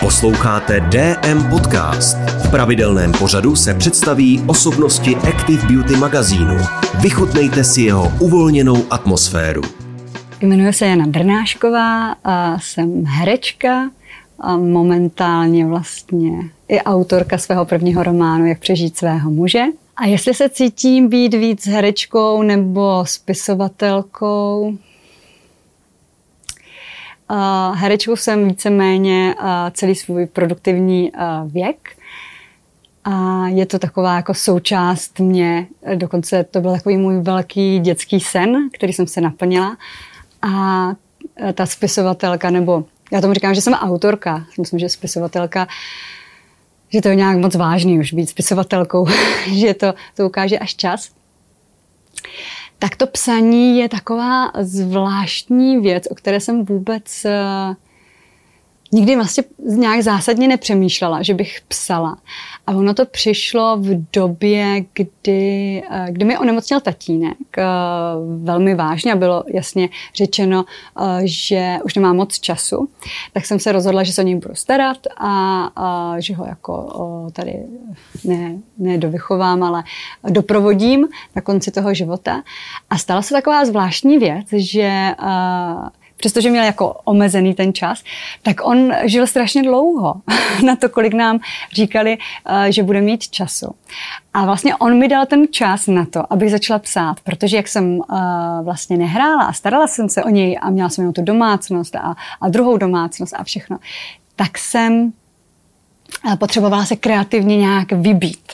Posloucháte DM Podcast. V pravidelném pořadu se představí osobnosti Active Beauty magazínu. Vychutnejte si jeho uvolněnou atmosféru. Jmenuji se Jana Drnášková a jsem herečka a momentálně vlastně i autorka svého prvního románu Jak přežít svého muže. A jestli se cítím být víc herečkou nebo spisovatelkou, Uh, herečkou jsem víceméně uh, celý svůj produktivní uh, věk. A je to taková jako součást mě, dokonce to byl takový můj velký dětský sen, který jsem se naplnila. A ta spisovatelka, nebo já tomu říkám, že jsem autorka, myslím, že spisovatelka, že to je nějak moc vážný už být spisovatelkou, že to, to ukáže až čas tak to psaní je taková zvláštní věc, o které jsem vůbec uh, nikdy vlastně nějak zásadně nepřemýšlela, že bych psala. A ono to přišlo v době, kdy, eh, kdy mi onemocněl tatínek eh, velmi vážně a bylo jasně řečeno, eh, že už nemá moc času. Tak jsem se rozhodla, že se o něj budu starat a, a že ho jako tady ne, ne dovychovám, ale doprovodím na konci toho života. A stala se taková zvláštní věc, že přestože měl jako omezený ten čas, tak on žil strašně dlouho na to, kolik nám říkali, eh, že bude mít času. A vlastně on mi dal ten čas na to, abych začala psát, protože jak jsem uh, vlastně nehrála a starala jsem se o něj a měla jsem jenom tu domácnost a, a druhou domácnost a všechno, tak jsem potřebovala se kreativně nějak vybít.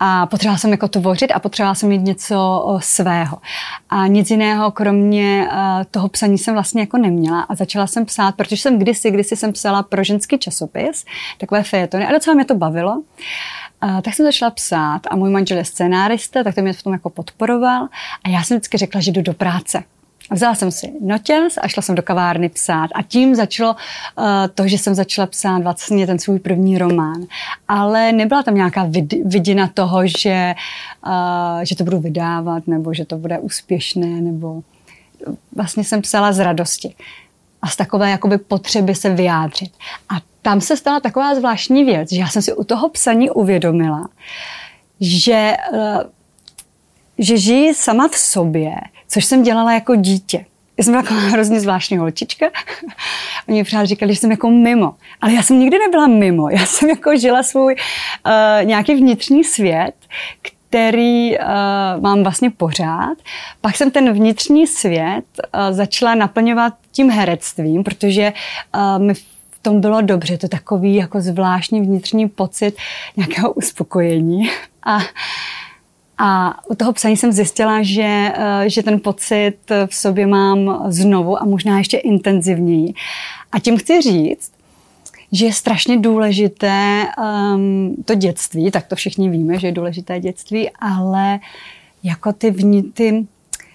A potřebovala jsem jako tvořit a potřebovala jsem mít něco svého. A nic jiného, kromě toho psaní jsem vlastně jako neměla. A začala jsem psát, protože jsem kdysi, kdysi jsem psala pro ženský časopis, takové fejetony a docela mě to bavilo. Uh, tak jsem začala psát a můj manžel je scénárista, tak to mě v tom jako podporoval a já jsem vždycky řekla, že jdu do práce. Vzala jsem si notěz a šla jsem do kavárny psát. A tím začalo uh, to, že jsem začala psát vlastně ten svůj první román. Ale nebyla tam nějaká vid, vidina toho, že, uh, že to budu vydávat, nebo že to bude úspěšné, nebo vlastně jsem psala z radosti a z takové jakoby potřeby se vyjádřit. A tam se stala taková zvláštní věc, že já jsem si u toho psaní uvědomila, že, uh, že žiji sama v sobě, což jsem dělala jako dítě. Já jsem byla jako hrozně zvláštní holčička. Oni pořád říkali, že jsem jako mimo. Ale já jsem nikdy nebyla mimo. Já jsem jako žila svůj uh, nějaký vnitřní svět, který uh, mám vlastně pořád. Pak jsem ten vnitřní svět uh, začala naplňovat tím herectvím, protože uh, mi v tom bylo dobře. To takový jako zvláštní vnitřní pocit nějakého uspokojení. A a u toho psaní jsem zjistila, že, eh, že ten pocit v sobě mám znovu a možná ještě intenzivněji. A tím chci říct, že je strašně důležité um, to dětství, tak to všichni víme, že je důležité dětství, ale jako ty, vní, ty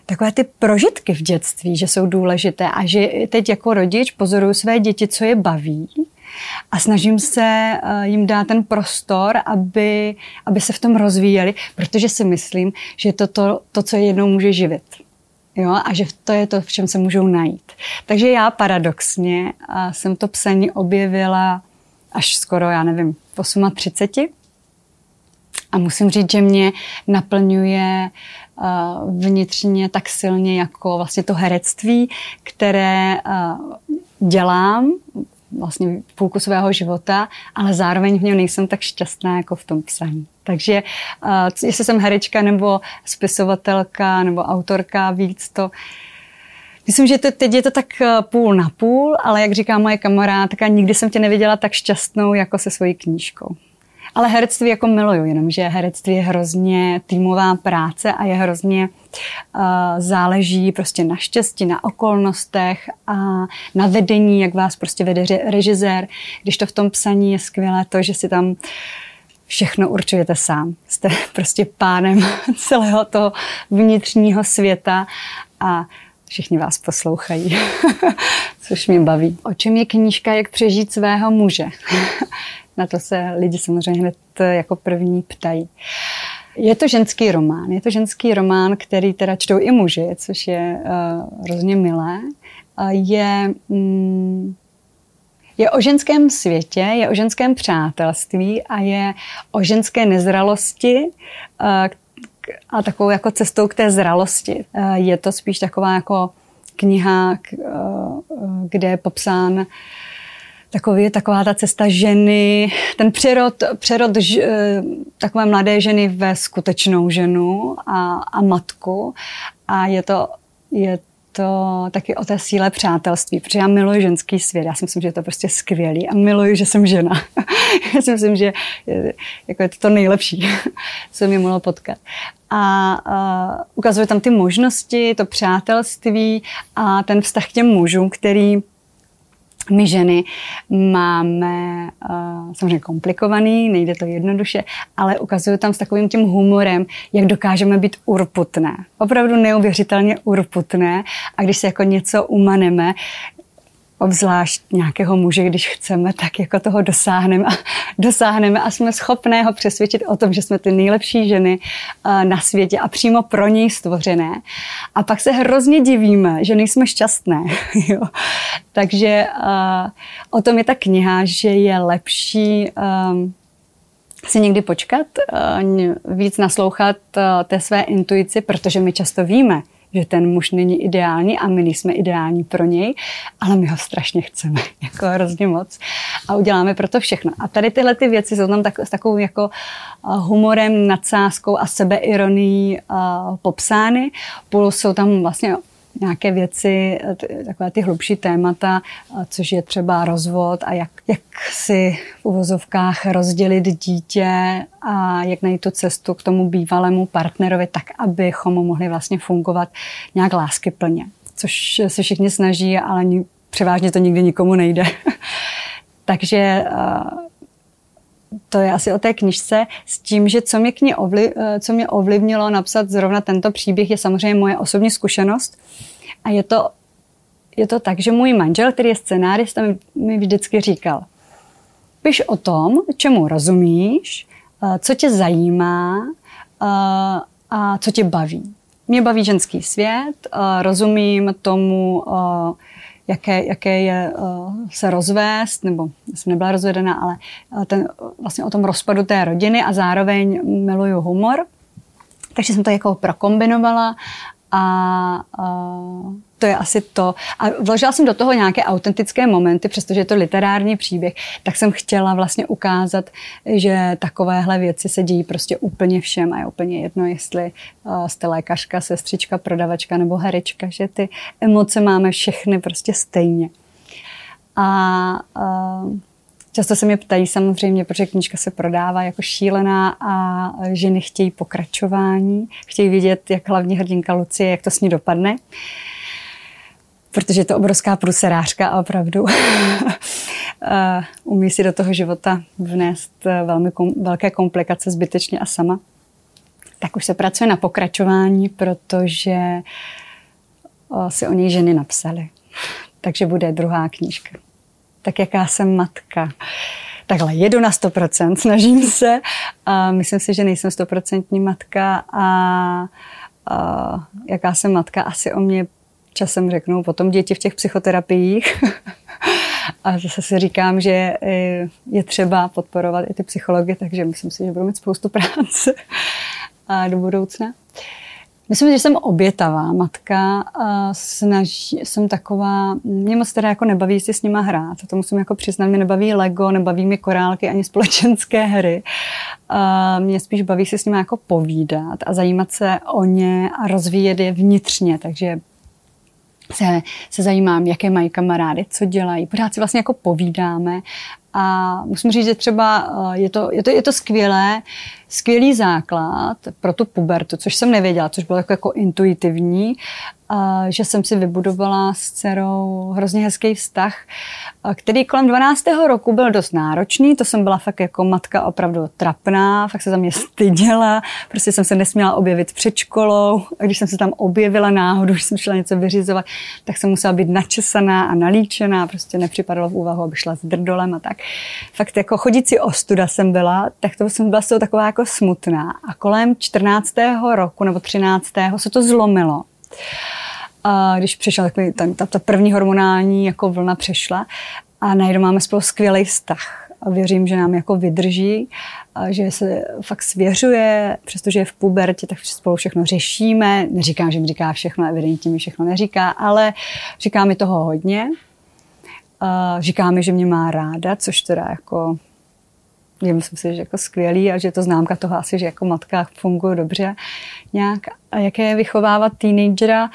takové ty prožitky v dětství, že jsou důležité a že teď jako rodič pozoruju své děti, co je baví a snažím se eh, jim dát ten prostor, aby, aby se v tom rozvíjeli, protože si myslím, že to to, to co je jednou může živit. Jo, a že to je to, v čem se můžou najít. Takže já paradoxně a jsem to psaní objevila až skoro, já nevím, v 38. A musím říct, že mě naplňuje uh, vnitřně tak silně jako vlastně to herectví, které uh, dělám vlastně půlku svého života, ale zároveň v něm nejsem tak šťastná jako v tom psaní. Takže uh, jestli jsem herečka nebo spisovatelka nebo autorka, víc to Myslím, že to, teď je to tak eh, půl na půl, ale jak říká moje kamarádka, nikdy jsem tě neviděla tak šťastnou jako se svojí knížkou. Ale herectví jako miluju, jenomže herectví je hrozně týmová práce a je hrozně uh, záleží prostě na štěstí, na okolnostech a na vedení, jak vás prostě vede režisér. Když to v tom psaní je skvělé to, že si tam všechno určujete sám. Jste prostě pánem celého toho vnitřního světa a všichni vás poslouchají, což mě baví. O čem je knížka Jak přežít svého muže? Na to se lidi samozřejmě hned eh, jako první ptají. Je to ženský román. Je to ženský román, který teda čtou i muži, což je uh, hrozně milé. Uh, je, mm, Je o ženském světě, je o ženském přátelství a je o ženské nezralosti eh, a takovou jako cestou k té zralosti. Eh, je to spíš taková jako kniha, eh, kde je popsán takový, taková ta cesta ženy, ten přerod, přerod ž, takové mladé ženy ve skutečnou ženu a, a matku. A je to, je to taky o té síle přátelství, protože já miluji ženský svět. Já si myslím, že je to prostě skvělý a miluji, že jsem žena. já si myslím, že je, jako je to to nejlepší, co mi mohlo potkat. A uh, ukazuje tam ty možnosti, to přátelství a ten vztah k těm mužům, který my ženy máme uh, samozřejmě komplikovaný, nejde to jednoduše, ale ukazuju tam s takovým tím humorem, jak dokážeme být urputné. Opravdu neuvěřitelně urputné a když se jako něco umaneme, obzvlášť nějakého muže, když chceme, tak jako toho dosáhneme a, dosáhneme a jsme schopné ho přesvědčit o tom, že jsme ty nejlepší ženy uh, na světě a přímo pro něj stvořené. A pak se hrozně divíme, že nejsme šťastné. jo. Takže uh, o tom je ta kniha, že je lepší um, si někdy počkat, uh, víc naslouchat té své intuici, protože my často víme, že ten muž není ideální a my nejsme ideální pro něj, ale my ho strašně chceme, jako hrozně moc a uděláme pro to všechno. A tady tyhle ty věci jsou tam tak, s takovou jako humorem, nadsázkou a sebeironií uh, popsány. Plus jsou tam vlastně nějaké věci, takové ty hlubší témata, což je třeba rozvod a jak, jak si v uvozovkách rozdělit dítě a jak najít tu cestu k tomu bývalému partnerovi tak, abychom mohli vlastně fungovat nějak láskyplně. Což se všichni snaží, ale převážně to nikdy nikomu nejde. Takže to je asi o té knižce, s tím, že co mě, k ní ovliv, eh, co mě ovlivnilo napsat zrovna tento příběh, je samozřejmě moje osobní zkušenost. A je to, je to tak, že můj manžel, který je scenárista, mi vždycky říkal, piš o tom, čemu rozumíš, eh, co tě zajímá eh, a co tě baví. Mě baví ženský svět, rozumím tomu, jaké, jaké je uh, se rozvést, nebo jsem nebyla rozvedena, ale uh, ten, vlastně o tom rozpadu té rodiny a zároveň miluju humor. Takže jsem to jako prokombinovala a uh, to je asi to. A vložila jsem do toho nějaké autentické momenty, přestože je to literární příběh, tak jsem chtěla vlastně ukázat, že takovéhle věci se dějí prostě úplně všem a je úplně jedno, jestli uh, jste lékařka, sestřička, prodavačka nebo herečka, že ty emoce máme všechny prostě stejně. A uh, Často se mě ptají samozřejmě, protože knížka se prodává jako šílená a ženy chtějí pokračování, chtějí vidět, jak hlavní hrdinka Lucie, jak to s ní dopadne. Protože je to obrovská pruserářka a opravdu umí si do toho života vnést eh, velmi kom, velké komplikace zbytečně a sama. Tak už se pracuje na pokračování, protože eh, si o něj ženy napsaly. Takže bude druhá knížka. Tak jaká jsem matka. Takhle, jedu na 100%, snažím se. A myslím si, že nejsem 100% matka a, a jaká jsem matka, asi o mě časem řeknou potom děti v těch psychoterapiích. a zase si říkám, že eh, je třeba podporovat i ty psychology, takže myslím si, že budu mít spoustu práce do budoucna. Myslím, že jsem obětavá matka a snaží, jsem taková, mě moc teda jako nebaví si s nima hrát, to musím jako přiznat, mě nebaví Lego, nebaví mě korálky ani společenské hry. A mě spíš baví si s nimi jako povídat a zajímat se o ně a rozvíjet je vnitřně, takže se, se zajímám, jaké mají kamarády, co dělají. Pořád si vlastně jako povídáme a musím říct, že třeba eh, je to, je to, je to skvělé, skvělý základ pro tu pubertu, což jsem nevěděla, což bylo jako, jako intuitivní, že jsem si vybudovala s dcerou hrozně hezký vztah, který kolem 12. roku byl dost náročný, to jsem byla fakt jako matka opravdu trapná, fakt se za mě styděla, prostě jsem se nesměla objevit před školou a když jsem se tam objevila náhodou, když jsem šla něco vyřizovat, tak jsem musela být načesaná a nalíčená, prostě nepřipadalo v úvahu, aby šla s drdolem a tak. Fakt jako chodící ostuda jsem byla, tak to jsem byla z toho taková jako smutná a kolem 14. roku nebo 13. se to zlomilo. A když přišla takový, ta, ta, ta první hormonální jako vlna přešla a najednou máme spolu skvělý vztah. A věřím, že nám jako vydrží, a že se fakt svěřuje, přestože je v pubertě, tak spolu všechno řešíme. Neříkám, že mi říká všechno, evidentně mi všechno neříká, ale říká mi toho hodně. A říká mi, že mě má ráda, což teda jako je myslím si, že jako skvělý a že to známka toho asi, že jako matka funguje dobře nějak. A jaké je vychovávat teenagera?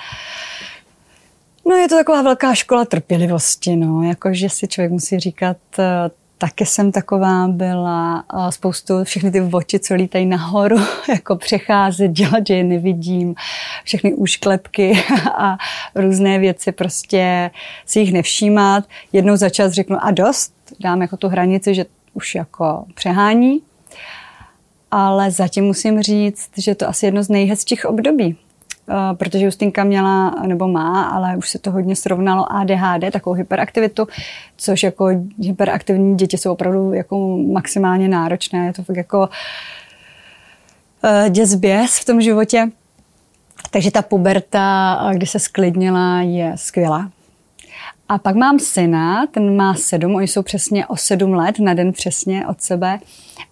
No je to taková velká škola trpělivosti, no, jako že si člověk musí říkat, eh, taky jsem taková byla, spoustu, všechny ty oči, co lítají nahoru, jako přecházet, dělat, že je nevidím, všechny úšklepky a různé věci, prostě si jich nevšímat. Jednou za čas řeknu a dost, dám jako tu hranici, že už jako přehání, ale zatím musím říct, že to asi jedno z nejhezčích období. Eh, protože Justinka měla, nebo má, ale už se to hodně srovnalo ADHD, takovou hyperaktivitu, což jako hyperaktivní děti jsou opravdu jako maximálně náročné. Je to fakt jako eh, děsběs v tom životě. Takže ta puberta, eh, kdy se sklidnila, je skvělá. A pak mám syna, ten má sedm, oni jsou přesně o sedm let, na den přesně od sebe.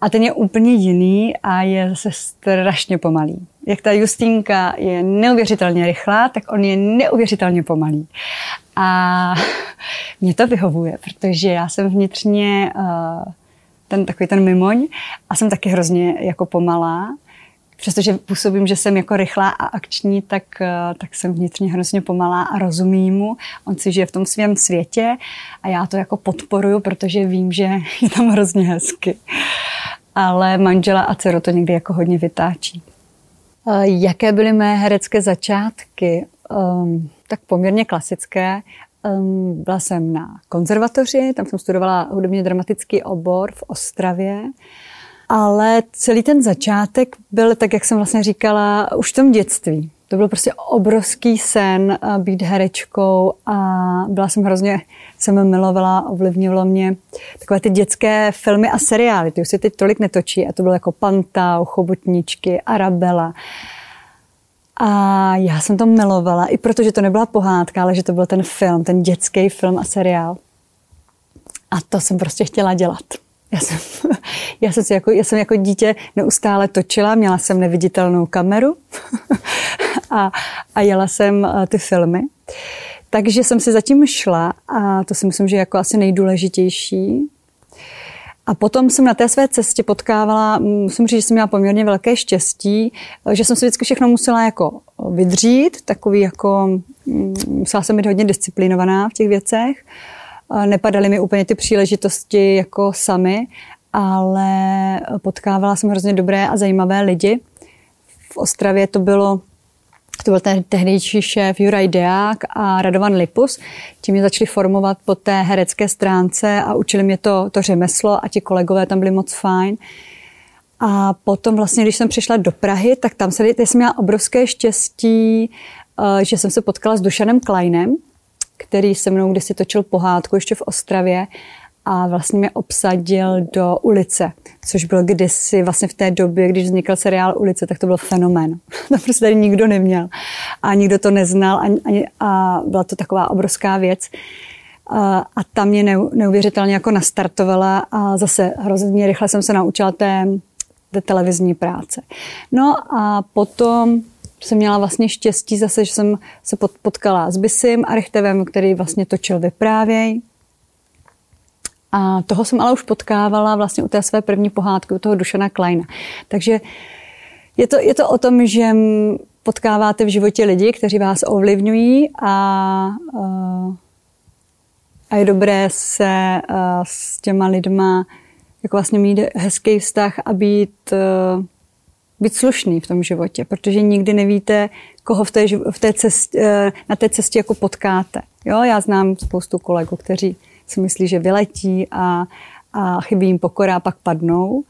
A ten je úplně jiný a je zase strašně pomalý. Jak ta Justínka je neuvěřitelně rychlá, tak on je neuvěřitelně pomalý. A mě to vyhovuje, protože já jsem vnitřně uh, ten takový ten mimoň a jsem taky hrozně jako pomalá přestože působím, že jsem jako rychlá a akční, tak, eh, tak jsem vnitřně hrozně pomalá a rozumím mu. On si žije v tom svém světě a já to jako podporuju, protože vím, že je tam hrozně hezky. Ale manžela a dceru to někdy jako hodně vytáčí. Eh, jaké byly mé herecké začátky? Um, tak poměrně klasické. Um, byla jsem na konzervatoři, tam jsem studovala hudebně dramatický obor v Ostravě. Ale celý ten začátek byl, tak jak jsem vlastně říkala, už v tom dětství. To byl prostě obrovský sen eh, být herečkou a byla jsem hrozně, jsem milovala, ovlivnilo mě takové ty dětské filmy a seriály. Ty už se teď tolik netočí a to bylo jako Pantau, Chobotničky, Arabela. A já jsem to milovala, i protože to nebyla pohádka, ale že to byl ten film, ten dětský film a seriál. A to jsem prostě chtěla dělat. Já jsem, já jsem, jako, já jsem jako dítě neustále točila, měla jsem neviditelnou kameru a, a jela jsem eh, ty filmy. Takže jsem si zatím šla a to si myslím, že je jako asi nejdůležitější. A potom jsem na té své cestě potkávala, musím říct, že jsem měla poměrně velké štěstí, že jsem si vždycky všechno musela jako vydřít, takový jako, mm, musela jsem být hodně disciplinovaná v těch věcech nepadaly mi úplně ty příležitosti jako sami, ale potkávala jsem hrozně dobré a zajímavé lidi. V Ostravě to bylo to byl ten tehdejší šéf Juraj Deák a Radovan Lipus. Tím mě začali formovat po té herecké stránce a učili mě to, to řemeslo a ti kolegové tam byli moc fajn. A potom vlastně, když jsem přišla do Prahy, tak tam se, jsem měla obrovské štěstí, eh, že jsem se potkala s Dušanem Kleinem, který se mnou kdysi točil pohádku ještě v Ostravě a vlastně mě obsadil do ulice, což byl kdysi vlastně v té době, když vznikl seriál Ulice, tak to byl fenomén. to prostě tady nikdo neměl a nikdo to neznal ani, ani, a byla to taková obrovská věc. A, a ta mě neuvěřitelně jako nastartovala a zase hrozně rychle jsem se naučila té, té televizní práce. No a potom jsem měla vlastně štěstí zase, že jsem se potkala s Bisim Arichtevem, který vlastně točil Vyprávěj. A toho jsem ale už potkávala vlastně u té své první pohádky, u toho Dušana Kleina. Takže je to, je to o tom, že potkáváte v životě lidi, kteří vás ovlivňují a, a je dobré se s těma lidma jako vlastně mít hezký vztah a být být slušný v tom životě, protože nikdy nevíte, koho v té, v té cestě, eh, na té cestě jako potkáte. Jo, já znám spoustu kolegů, kteří si myslí, že vyletí a, a chybí jim pokora a pak padnou.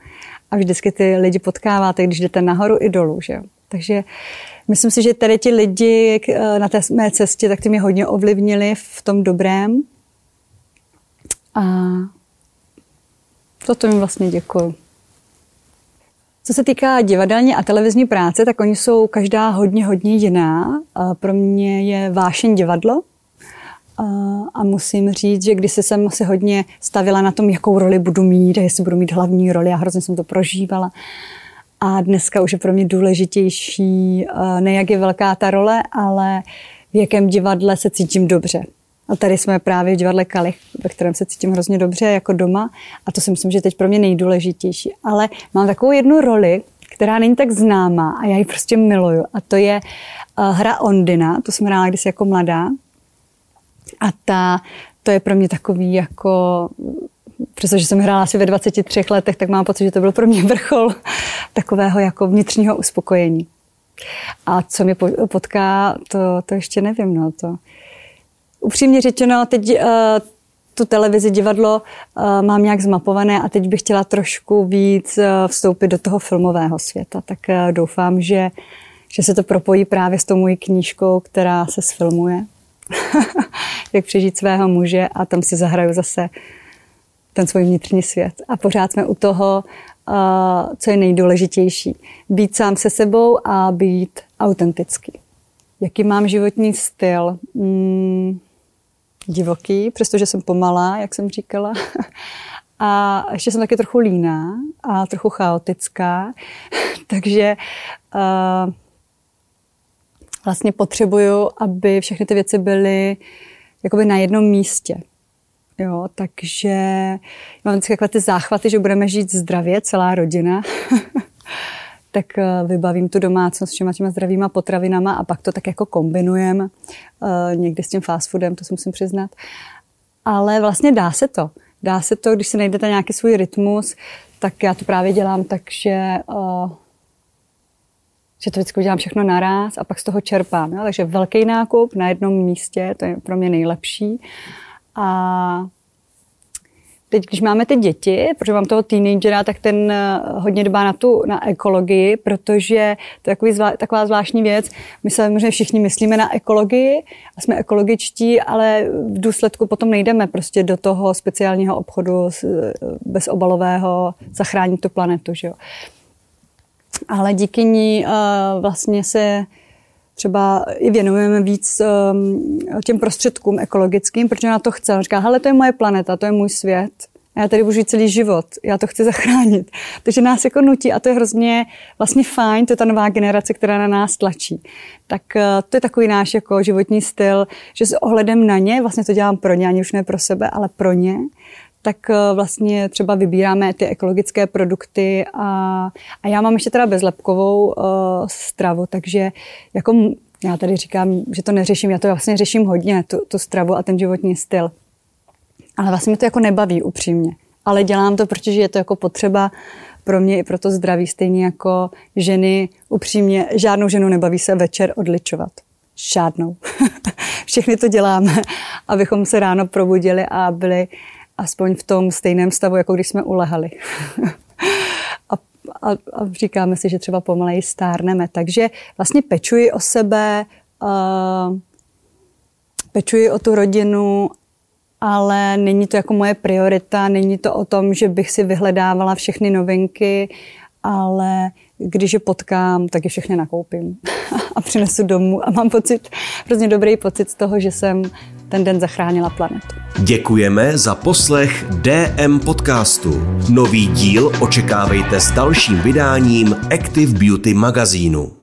A vždycky ty lidi potkáváte, když jdete nahoru i dolů. Že? Takže myslím si, že tady ti lidi eh, na té mé cestě, tak ty mě hodně ovlivnili v tom dobrém. A toto mi vlastně děkuju. Co se týká divadelní a televizní práce, tak oni jsou každá hodně, hodně jiná. Pro mě je vášeň divadlo a musím říct, že když se jsem asi hodně stavila na tom, jakou roli budu mít, jestli budu mít hlavní roli a hrozně jsem to prožívala. A dneska už je pro mě důležitější ne jak je velká ta role, ale v jakém divadle se cítím dobře. A tady jsme právě v divadle Kalich, ve kterém se cítím hrozně dobře jako doma. A to si myslím, že teď pro mě nejdůležitější. Ale mám takovou jednu roli, která není tak známá a já ji prostě miluju. A to je hra Ondina, to jsem hrála kdysi jako mladá. A ta, to je pro mě takový jako, přestože jsem hrála asi ve 23 letech, tak mám pocit, že to byl pro mě vrchol takového jako vnitřního uspokojení. A co mě potká, to, to ještě nevím. No, to. Upřímně řečeno, teď uh, tu televizi, divadlo uh, mám nějak zmapované a teď bych chtěla trošku víc uh, vstoupit do toho filmového světa. Tak uh, doufám, že, že se to propojí právě s tou mojí knížkou, která se sfilmuje. Jak přežít svého muže a tam si zahraju zase ten svůj vnitřní svět. A pořád jsme u toho, co je nejdůležitější. Být sám se sebou a být autentický. Jaký mám životní styl? Hmm, divoký, přestože jsem pomalá, jak jsem říkala. A ještě jsem taky trochu líná a trochu chaotická. Takže uh, vlastně potřebuju, aby všechny ty věci byly jakoby na jednom místě. Jo, takže mám vždycky takové ty záchvaty, že budeme žít zdravě, celá rodina. tak eh, vybavím tu domácnost všema těma zdravýma potravinama a pak to tak jako kombinujem eh, někdy s tím fast foodem, to si musím přiznat. Ale vlastně dá se to. Dá se to, když si najdete nějaký svůj rytmus, tak já to právě dělám tak, že, uh, že to vždycky udělám všechno naraz a pak z toho čerpám. Takže velký nákup na jednom místě, to je pro mě nejlepší. A teď, když máme ty děti, protože mám toho teenagera, tak ten eh, hodně dbá na tu na ekologii, protože to je takový zvla, taková zvláštní věc. My se možná všichni myslíme na ekologii a jsme ekologičtí, ale v důsledku potom nejdeme prostě do toho speciálního obchodu eh, bezobalového zachránit tu planetu. Že jo. Ale díky ní uh, vlastně se třeba i věnujeme víc um, těm prostředkům ekologickým, protože na to chce. On říká, hele, to je moje planeta, to je můj svět. A já tady budu žít celý život, já to chci zachránit. Takže nás jako nutí a to je hrozně vlastně fajn, to je ta nová generace, která na nás tlačí. Tak uh, to je takový náš jako životní styl, že s ohledem na ně, vlastně to dělám pro ně, ani už ne pro sebe, ale pro ně, tak eh, vlastně třeba vybíráme ty ekologické produkty a, a já mám ještě teda bezlepkovou uh, stravu, takže jako já tady říkám, že to neřeším, já to vlastně řeším hodně, tu, tu stravu a ten životní styl. Ale vlastně mě to jako nebaví upřímně. Ale dělám to, protože je to jako potřeba pro mě i pro to zdraví, stejně jako ženy upřímně, žádnou ženu nebaví se večer odličovat. Žádnou. Všechny to děláme, abychom se ráno probudili a byli aspoň v tom stejném stavu, jako když jsme ulehali. a, a, a říkáme si, že třeba pomaleji stárneme. Takže vlastně pečuji o sebe, uh, pečuji o tu rodinu, ale není to jako moje priorita, není to o tom, že bych si vyhledávala všechny novinky, ale když je potkám, tak je všechny nakoupím a přinesu domů a mám pocit, hrozně dobrý pocit z toho, že jsem ten den zachránila planetu. Děkujeme za poslech DM podcastu. Nový díl očekávejte s dalším vydáním Active Beauty magazínu.